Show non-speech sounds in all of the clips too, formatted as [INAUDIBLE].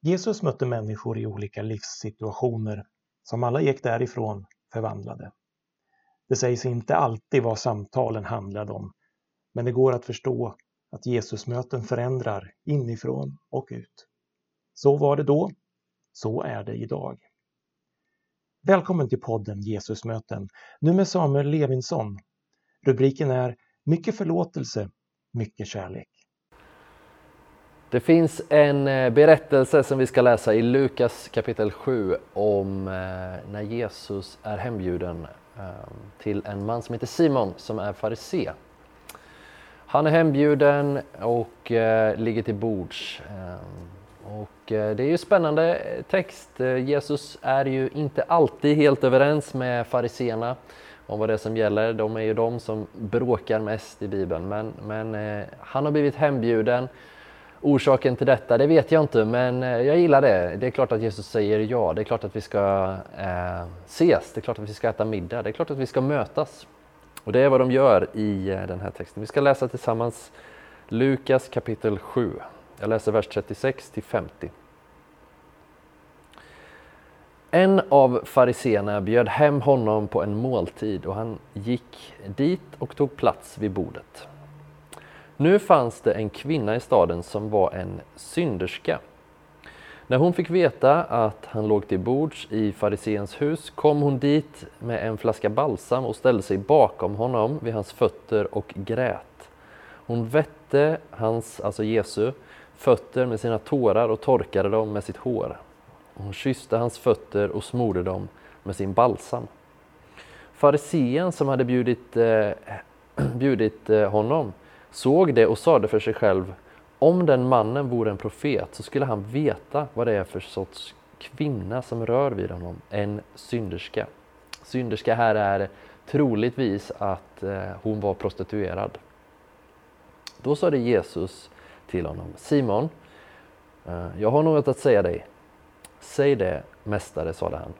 Jesus mötte människor i olika livssituationer som alla gick därifrån förvandlade. Det sägs inte alltid vad samtalen handlade om, men det går att förstå att Jesusmöten förändrar inifrån och ut. Så var det då, så är det idag. Välkommen till podden Jesusmöten, nu med Samuel Levinsson. Rubriken är Mycket förlåtelse, mycket kärlek. Det finns en eh, berättelse som vi ska läsa i Lukas kapitel 7 om eh, när Jesus är hembjuden eh, till en man som heter Simon som är farisé. Han är hembjuden och ligger till bords. Och det är ju spännande text. Jesus är ju inte alltid helt överens med fariseerna om vad det är som gäller. De är ju de som bråkar mest i Bibeln. Men, men han har blivit hembjuden Orsaken till detta, det vet jag inte, men eh, jag gillar det. Det är klart att Jesus säger ja. Det är klart att vi ska eh, ses. Det är klart att vi ska äta middag. Det är klart att vi ska mötas. Och det är vad de gör i eh, den här texten. Vi ska läsa tillsammans Lukas kapitel 7. Jag läser vers 36 till 50. En av fariseerna bjöd hem honom på en måltid och han gick dit och tog plats vid bordet. Nu fanns det en kvinna i staden som var en synderska. När hon fick veta att han låg till bords i fariseens hus kom hon dit med en flaska balsam och ställde sig bakom honom vid hans fötter och grät. Hon vette hans, alltså Jesu, fötter med sina tårar och torkade dem med sitt hår. Hon kysste hans fötter och smorde dem med sin balsam. Farisén som hade bjudit, eh, [CLEARS THROAT] bjudit eh, honom såg det och sade för sig själv om den mannen vore en profet så skulle han veta vad det är för sorts kvinna som rör vid honom, en synderska. Synderska här är troligtvis att eh, hon var prostituerad. Då sade Jesus till honom, Simon, eh, jag har något att säga dig. Säg det, mästare, sade han.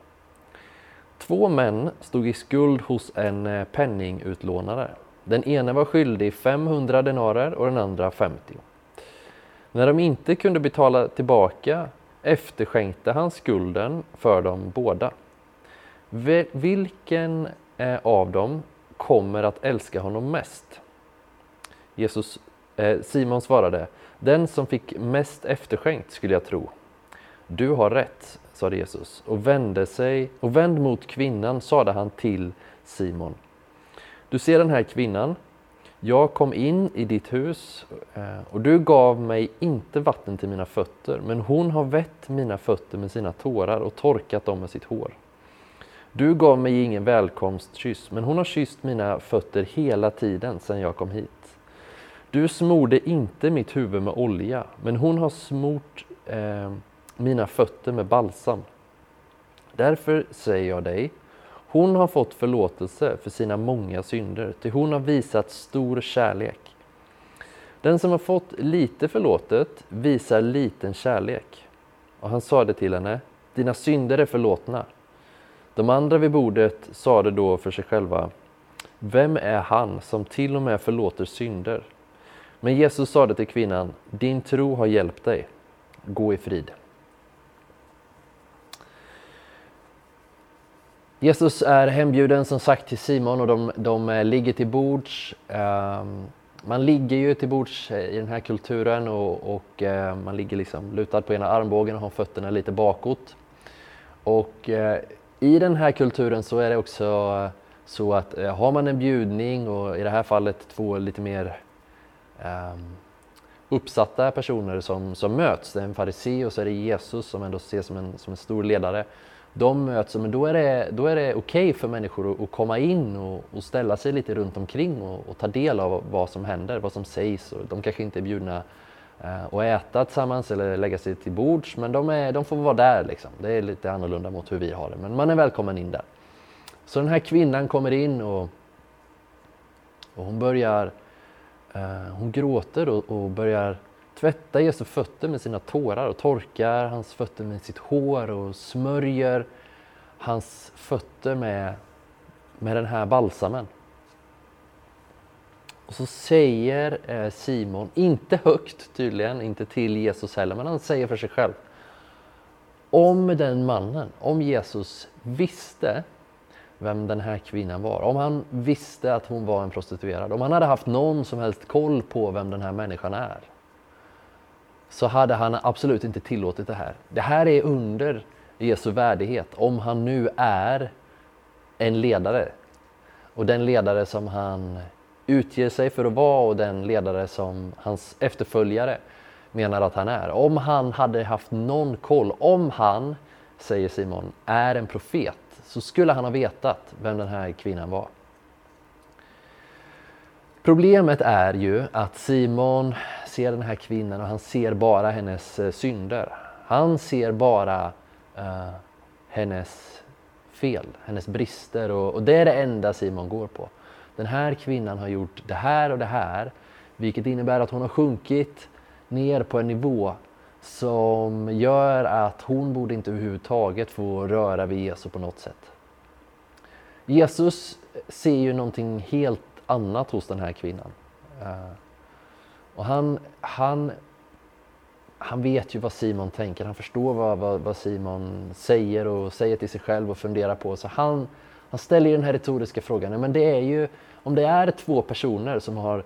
Två män stod i skuld hos en eh, penningutlånare. Den ene var skyldig 500 denarer och den andra 50. När de inte kunde betala tillbaka efterskänkte han skulden för dem båda. Vilken eh, av dem kommer att älska honom mest? Jesus, eh, Simon svarade, den som fick mest efterskänkt skulle jag tro. Du har rätt, sade Jesus och vände sig och vänd mot kvinnan sade han till Simon. Du ser den här kvinnan. Jag kom in i ditt hus eh, och du gav mig inte vatten till mina fötter, men hon har vett mina fötter med sina tårar och torkat dem med sitt hår. Du gav mig ingen välkomstkyss, men hon har kysst mina fötter hela tiden sedan jag kom hit. Du smorde inte mitt huvud med olja, men hon har smort eh, mina fötter med balsam. Därför säger jag dig, hon har fått förlåtelse för sina många synder, till hon har visat stor kärlek. Den som har fått lite förlåtet visar liten kärlek. Och han sade till henne, dina synder är förlåtna. De andra vid bordet sade då för sig själva, vem är han som till och med förlåter synder? Men Jesus sade till kvinnan, din tro har hjälpt dig. Gå i frid. Jesus är hembjuden som sagt till Simon och de, de eh, ligger till bords. Ehm, man ligger ju till bords eh, i den här kulturen och, och eh, man ligger liksom lutad på ena armbågen och har fötterna lite bakåt. Och i den här kulturen så är det också så att har man en bjudning och i det här fallet två lite mer ehm, uppsatta personer som, som möts, det är en farisé och så är det Jesus som ändå ses som en, som en stor ledare de möts, men då är det, det okej okay för människor att, att komma in och, och, ställa sig lite runt omkring och, och, ta del av vad som händer, vad som sägs. Och de kanske inte är bjudna eh, att äta tillsammans eller lägga sig till bords, men de, är, de får vara där. Liksom. Det är lite annorlunda mot hur vi har det, men man är välkommen in där. Så den här kvinnan kommer in och, och hon börjar, eh, hon gråter och, och börjar tvättar Jesu fötter med sina tårar och torkar hans fötter med sitt hår och smörjer hans fötter med, med den här balsamen. Och så säger eh, Simon, inte högt tydligen, inte till Jesus heller, men han säger för sig själv. om den mannen, om Jesus visste vem den här kvinnan var, om han visste att hon var en prostituerad, om han hade haft någon som helst koll på vem den här människan är, så hade han absolut inte tillåtit det här. Det här är under Jesu värdighet, om han nu är en ledare. Och den ledare som han utger sig för att vara och den ledare som hans efterföljare menar att han är. Om han hade haft någon koll, om han, säger Simon, är en profet så skulle han ha vetat vem den här kvinnan var. Problemet är ju att Simon ser den här kvinnan och han ser bara hennes eh, synder. Han ser bara uh, hennes fel, hennes brister och, och det är det enda Simon går på. Den här kvinnan har gjort det här och det här vilket innebär att hon har sjunkit ner på en nivå som gör att hon borde inte överhuvudtaget få röra vid Jesus på något sätt. Jesus ser ju någonting helt annat hos den här kvinnan. Eh, och han, han, han vet ju vad Simon tänker, han förstår vad, vad, vad, Simon säger och säger till sig själv och funderar på. Så han, han ställer den här retoriska frågan, men det är ju om det är två personer som har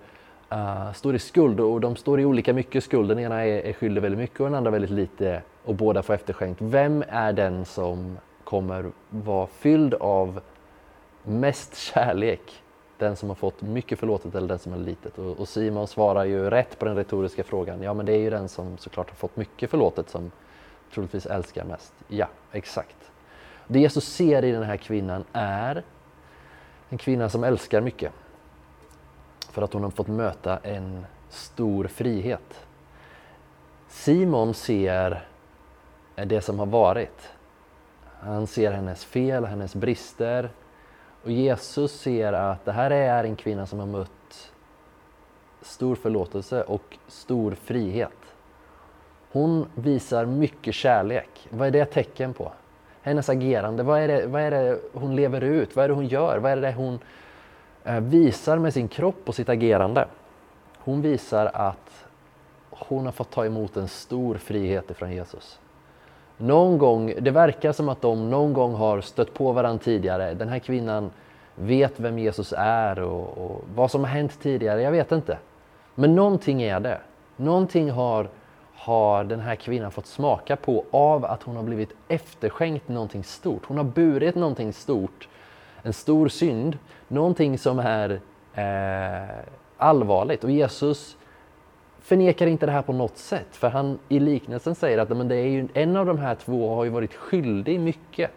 uh, står i skuld och de står i olika mycket skuld. Den ena är, är skyldig väldigt mycket och den andra väldigt lite och båda får efterskänkt. Vem är den som kommer vara fylld av mest kärlek? Den som har fått mycket förlåtet eller den som har litet? Och, och Simon svarar ju rätt på den retoriska frågan. Ja, men det är ju den som såklart har fått mycket förlåtet som troligtvis älskar mest. Ja, exakt. Det Jesus ser i den här kvinnan är en kvinna som älskar mycket. För att hon har fått möta en stor frihet. Simon ser det som har varit. Han ser hennes fel, hennes brister. Och Jesus ser att det här är en kvinna som har mött stor förlåtelse och stor frihet. Hon visar mycket kärlek. Vad är det tecken på? Hennes agerande, vad är, det, vad är det hon lever ut? Vad är det hon gör? Vad är det hon eh, visar med sin kropp och sitt agerande. Hon visar att hon har fått ta emot en stor frihet ifrån Jesus. Någon gång, det verkar som att de någon gång har stött på varandra tidigare. Den här kvinnan vet vem Jesus är och, och vad som har hänt tidigare, jag vet inte. Men någonting är det. Någonting har, har den här kvinnan fått smaka på av att hon har blivit efterskänkt någonting stort. Hon har burit någonting stort en stor synd, någonting som är eh, allvarligt. Och Jesus förnekar inte det här på något sätt, för han i liknelsen säger att men det är ju, en av de här två har ju varit skyldig mycket.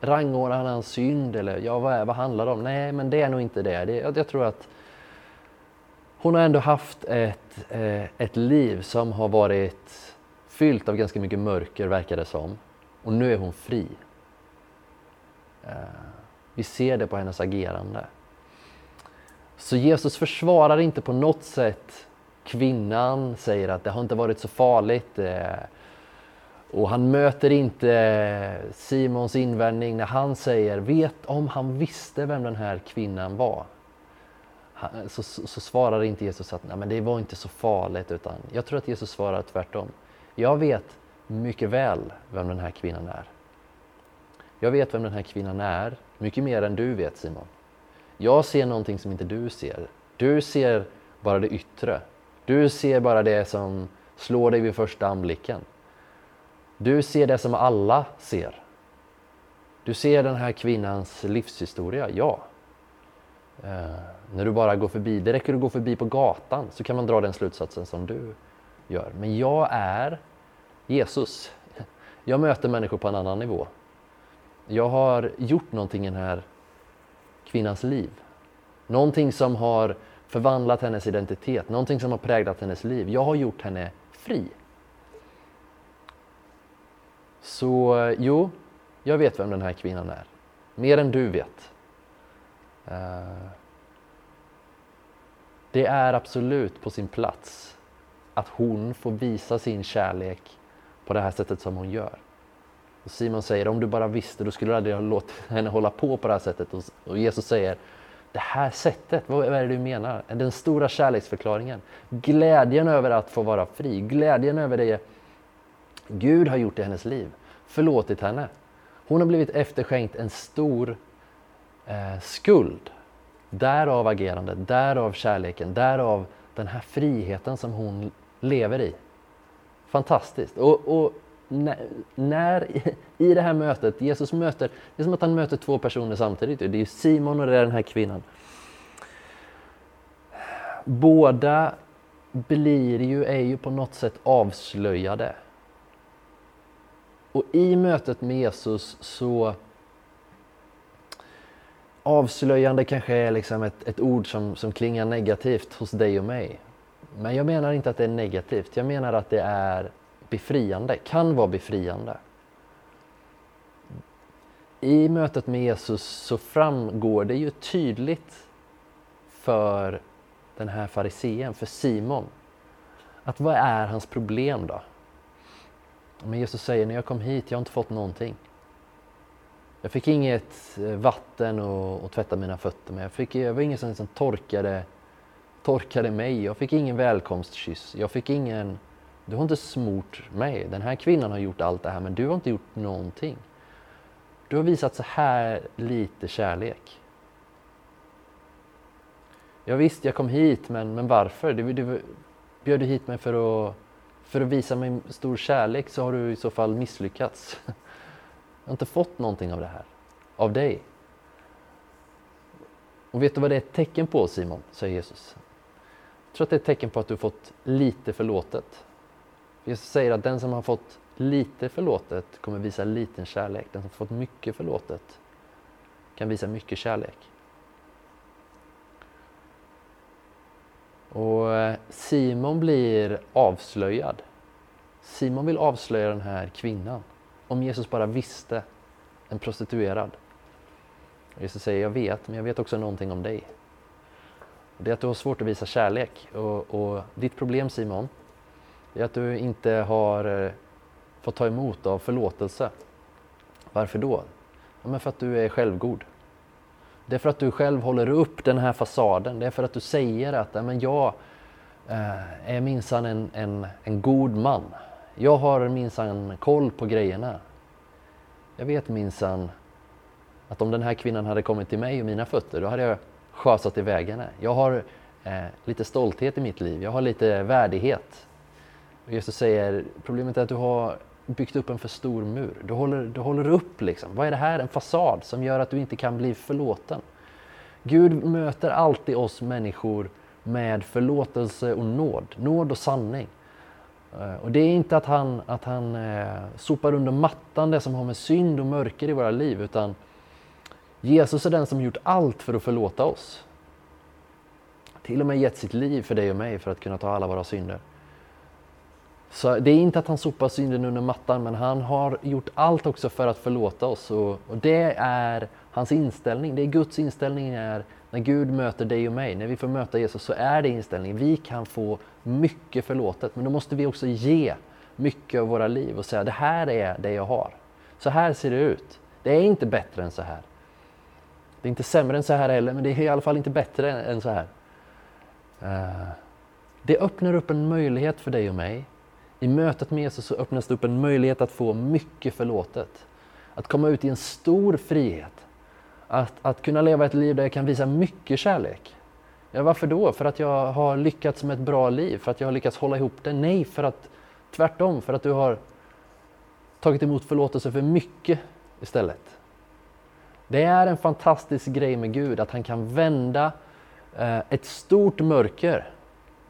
Rangordnar han hans synd eller ja, vad, är, vad handlar det om? Nej, men det är nog inte det. det jag, jag tror att hon har ändå haft ett, eh, ett liv som har varit fyllt av ganska mycket mörker, verkar det som. Och nu är hon fri. Eh, vi ser det på hennes agerande. Så Jesus försvarar inte på något sätt kvinnan, säger att det har inte varit så farligt. Eh, och han möter inte Simons invändning när han säger, vet om han visste vem den här kvinnan var. Så, så, så svarar inte Jesus att Nej, men det var inte så farligt, utan jag tror att Jesus svarar tvärtom. Jag vet mycket väl vem den här kvinnan är. Jag vet vem den här kvinnan är, mycket mer än du vet Simon. Jag ser någonting som inte du ser. Du ser bara det yttre. Du ser bara det som slår dig vid första anblicken. Du ser det som alla ser. Du ser den här kvinnans livshistoria, ja. Eh, när du bara går förbi, det räcker att gå förbi på gatan så kan man dra den slutsatsen som du gör. Men jag är Jesus. Jag möter människor på en annan nivå. Jag har gjort någonting i den här kvinnans liv. Någonting som har förvandlat hennes identitet, någonting som har präglat hennes liv. Jag har gjort henne fri. Så jo, jag vet vem den här kvinnan är. Mer än du vet. Eh, det är absolut på sin plats att hon får visa sin kärlek på det här sättet som hon gör. Och Simon säger, om du bara visste, då skulle du aldrig ha låtit [LAUGHS] henne hålla på på det här sättet. Och Jesus säger, det här sättet, vad är det du menar? Den stora kärleksförklaringen. Glädjen över att få vara fri, glädjen över det Gud har gjort i hennes liv, förlåtit henne. Hon har blivit efterskänkt en stor eh, skuld. Därav agerandet, därav kärleken, därav den här friheten som hon lever i. Fantastiskt! Och, och när, när, i det här mötet, Jesus möter, det är som att han möter två personer samtidigt. Det är Simon och det är den här kvinnan. Båda blir ju, är ju på något sätt avslöjade. Och i mötet med Jesus så avslöjande kanske är liksom ett, ett ord som, som klingar negativt hos dig och mig. Men jag menar inte att det är negativt. Jag menar att det är befriande, kan vara befriande. I mötet med Jesus så framgår det ju tydligt för den här farisén, för Simon, att vad är hans problem då? Men Jesus säger, när jag kom hit, jag har inte fått någonting. Jag fick inget eh, vatten att tvätta mina fötter med. Jag, fick, jag var ingen som liksom torkade, torkade mig. Jag fick ingen välkomstkyss. Jag fick ingen... Du har inte smort mig. Den här kvinnan har gjort allt det här, men du har inte gjort någonting. Du har visat så här lite kärlek. Ja, visst, jag kom hit, men, men varför? Du, du bjöd du hit mig för att, för att visa mig stor kärlek så har du i så fall misslyckats. Jag har inte fått någonting av det här, av dig. Och vet du vad det är ett tecken på Simon, säger Jesus. Jag tror att det är ett tecken på att du har fått lite förlåtet. Jesus säger att den som har fått lite förlåtet kommer visa liten kärlek. Den som har fått mycket förlåtet kan visa mycket kärlek. Och eh, Simon blir avslöjad. Simon vill avslöja den här kvinnan. Om Jesus bara visste, en prostituerad. Jesus säger, jag vet, men jag vet också någonting om dig. Det är att du har svårt att visa kärlek. Och, och ditt problem Simon, är att du inte har eh, fått ta emot av förlåtelse. Varför då? Ja, men för att du är självgod. Det är för att du själv håller upp den här fasaden. Det är för att du säger att ja, men jag eh, är minsann en, en, en god man. Jag har minsann koll på grejerna. Jag vet minsann att om den här kvinnan hade kommit till mig och mina fötter, då hade jag sjösatt iväg henne. Jag har eh, lite stolthet i mitt liv, jag har lite värdighet. Och Jesus säger, problemet är att du har byggt upp en för stor mur. Du håller, du håller upp liksom. Vad är det här? En fasad som gör att du inte kan bli förlåten. Gud möter alltid oss människor med förlåtelse och nåd, nåd och sanning. Eh, och det är inte att han, att han eh, sopar under mattan det som har med synd och mörker i våra liv, utan Jesus är den som gjort allt för att förlåta oss. Till och med gett sitt liv för dig och mig för att kunna ta alla våra synder. Så det är inte att han sopar synden under mattan, men han har gjort allt också för att förlåta oss. Och, och det är hans inställning. Det är Guds inställning är när Gud möter dig och mig, när vi får möta Jesus, så är det inställningen. Vi kan få mycket förlåtet, men då måste vi också ge mycket av våra liv och säga det här är det jag har. Så här ser det ut. Det är inte bättre än så här. Det är inte sämre än så här heller, men det är i alla fall inte bättre än så här. Eh, det öppnar upp en möjlighet för dig och mig. I mötet med Jesus så öppnas det upp en möjlighet att få mycket förlåtet. Att komma ut i en stor frihet. Att, att kunna leva ett liv där jag kan visa mycket kärlek. Ja, varför då? För att jag har lyckats med ett bra liv? För att jag har lyckats hålla ihop det? Nej, för att tvärtom, för att du har tagit emot förlåtelse för mycket istället. Det är en fantastisk grej med Gud, att han kan vända eh, ett stort mörker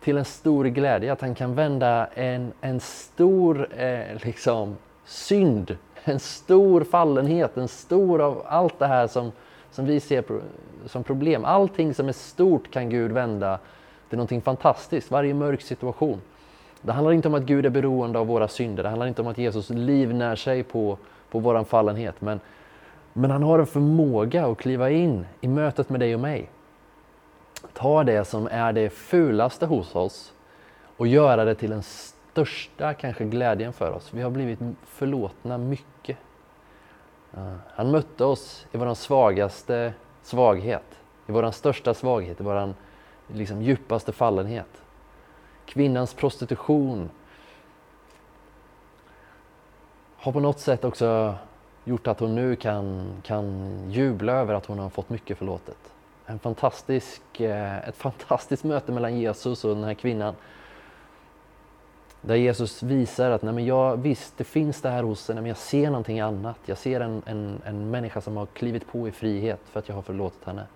till en stor glädje. Att han kan vända en, en stor eh, liksom, synd, en stor fallenhet, en stor av allt det här som som vi ser som problem. Allting som är stort kan Gud vända till någonting fantastiskt, varje mörk situation. Det handlar inte om att Gud är beroende av våra synder, det handlar inte om att Jesus livnär sig på, på vår fallenhet. Men, men han har en förmåga att kliva in i mötet med dig och mig. Ta det som är det fulaste hos oss och göra det till den största kanske glädjen för oss. Vi har blivit förlåtna mycket. Eh, han mötte oss i vår svagaste svaghet, i vår största svaghet, i vår liksom djupaste fallenhet. Kvinnans prostitution har på något sätt också gjort att hon nu kan, kan jubla över att hon har fått mycket förlåtet. En fantastisk, eh, ett fantastiskt möte mellan Jesus och den här kvinnan. Där Jesus visar att nej men jag, visst, det finns det här hos henne, men jag ser någonting annat. Jag ser en, en, en människa som har klivit på i frihet för att jag har förlåtit henne.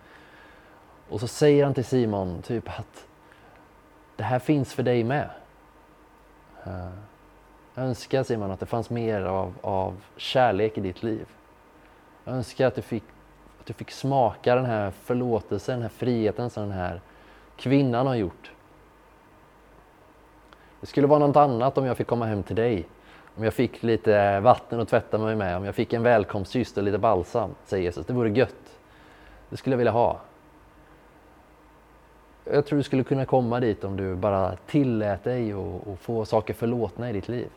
Och så säger han till Simon typ att det här finns för dig med. Jag önskar Simon att det fanns mer av, av kärlek i ditt liv. Jag önskar att du, fick, du fick smaka den här förlåtelsen, den här friheten som den här kvinnan har gjort. Det skulle vara något annat om jag fick komma hem till dig. Om jag fick lite vatten att tvätta mig med, om jag fick en välkomstkyss och lite balsam, säger Jesus. Det vore gött. Det skulle jag vilja ha. Jag tror du skulle kunna komma dit om du bara tillät dig att få saker förlåtna i ditt liv.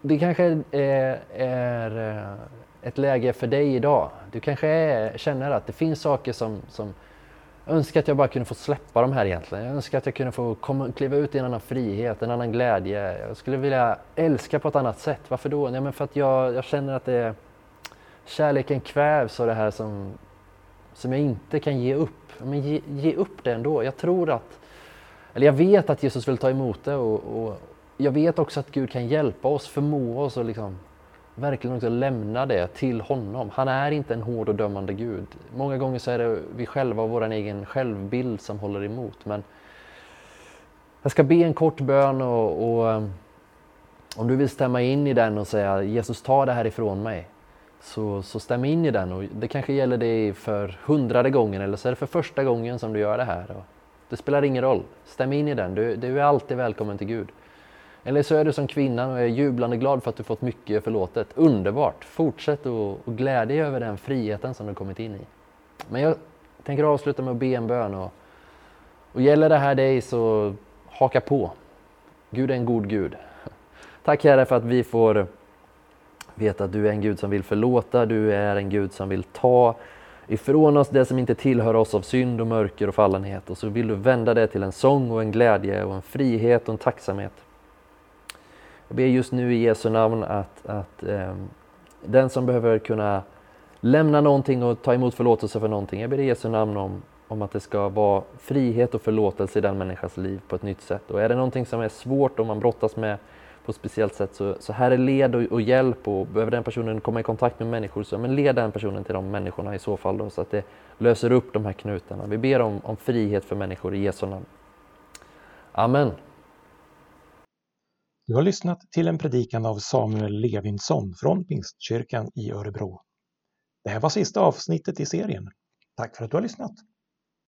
Det kanske är, är eh, ett läge för dig idag. Du kanske är, känner att det finns saker som, som jag önskar att jag bara kunde få släppa de här egentligen. Jag önskar att jag kunde få komma, kliva ut i en annan frihet, en annan glädje. Jag skulle vilja älska på ett annat sätt. Varför då? Ja, men för att jag, jag känner att det, kärleken kvävs av det här som, som jag inte kan ge upp. Men ge, ge upp det ändå. Jag tror att, eller jag vet att Jesus vill ta emot det och, och jag vet också att Gud kan hjälpa oss, förmå oss och liksom verkligen också lämna det till honom. Han är inte en hård och dömande Gud. Många gånger så är det vi själva och vår egen självbild som håller emot. Men jag ska be en kort bön och, och ehm, om du vill stämma in i den och säga Jesus ta det här ifrån mig. Så, så stäm in i den och det kanske gäller dig för hundrade gången eller så är det för första gången som du gör det här. Det spelar ingen roll. Stäm in i den. Du, du är alltid välkommen till Gud. Eller så är du som kvinnan och är jublande glad för att du fått mycket förlåtet. Underbart! Fortsätt att glädja dig över den friheten som du kommit in i. Men jag tänker avsluta med att be en bön. Och, och gäller det här dig så haka på. Gud är en god Gud. Tack Herre för att vi får veta att du är en Gud som vill förlåta, du är en Gud som vill ta ifrån oss det som inte tillhör oss av synd och mörker och fallenhet och så vill du vända det till en sång och en glädje och en frihet och en tacksamhet. Jag ber just nu i Jesu namn att, att eh, den som behöver kunna lämna någonting och ta emot förlåtelse för någonting, jag ber i Jesu namn om, om att det ska vara frihet och förlåtelse i den människans liv på ett nytt sätt. Och är det någonting som är svårt och man brottas med på ett speciellt sätt så, så här är led och, och, hjälp och behöver den personen komma i kontakt med människor så men led den personen till de människorna i så fall då, så att det löser upp de här knutarna. Vi ber om, om frihet för människor i Jesu namn. Amen. Du har lyssnat till en predikan av Samuel Levinsson från Pingstkyrkan i Örebro. Det här var sista avsnittet i serien. Tack för att du har lyssnat!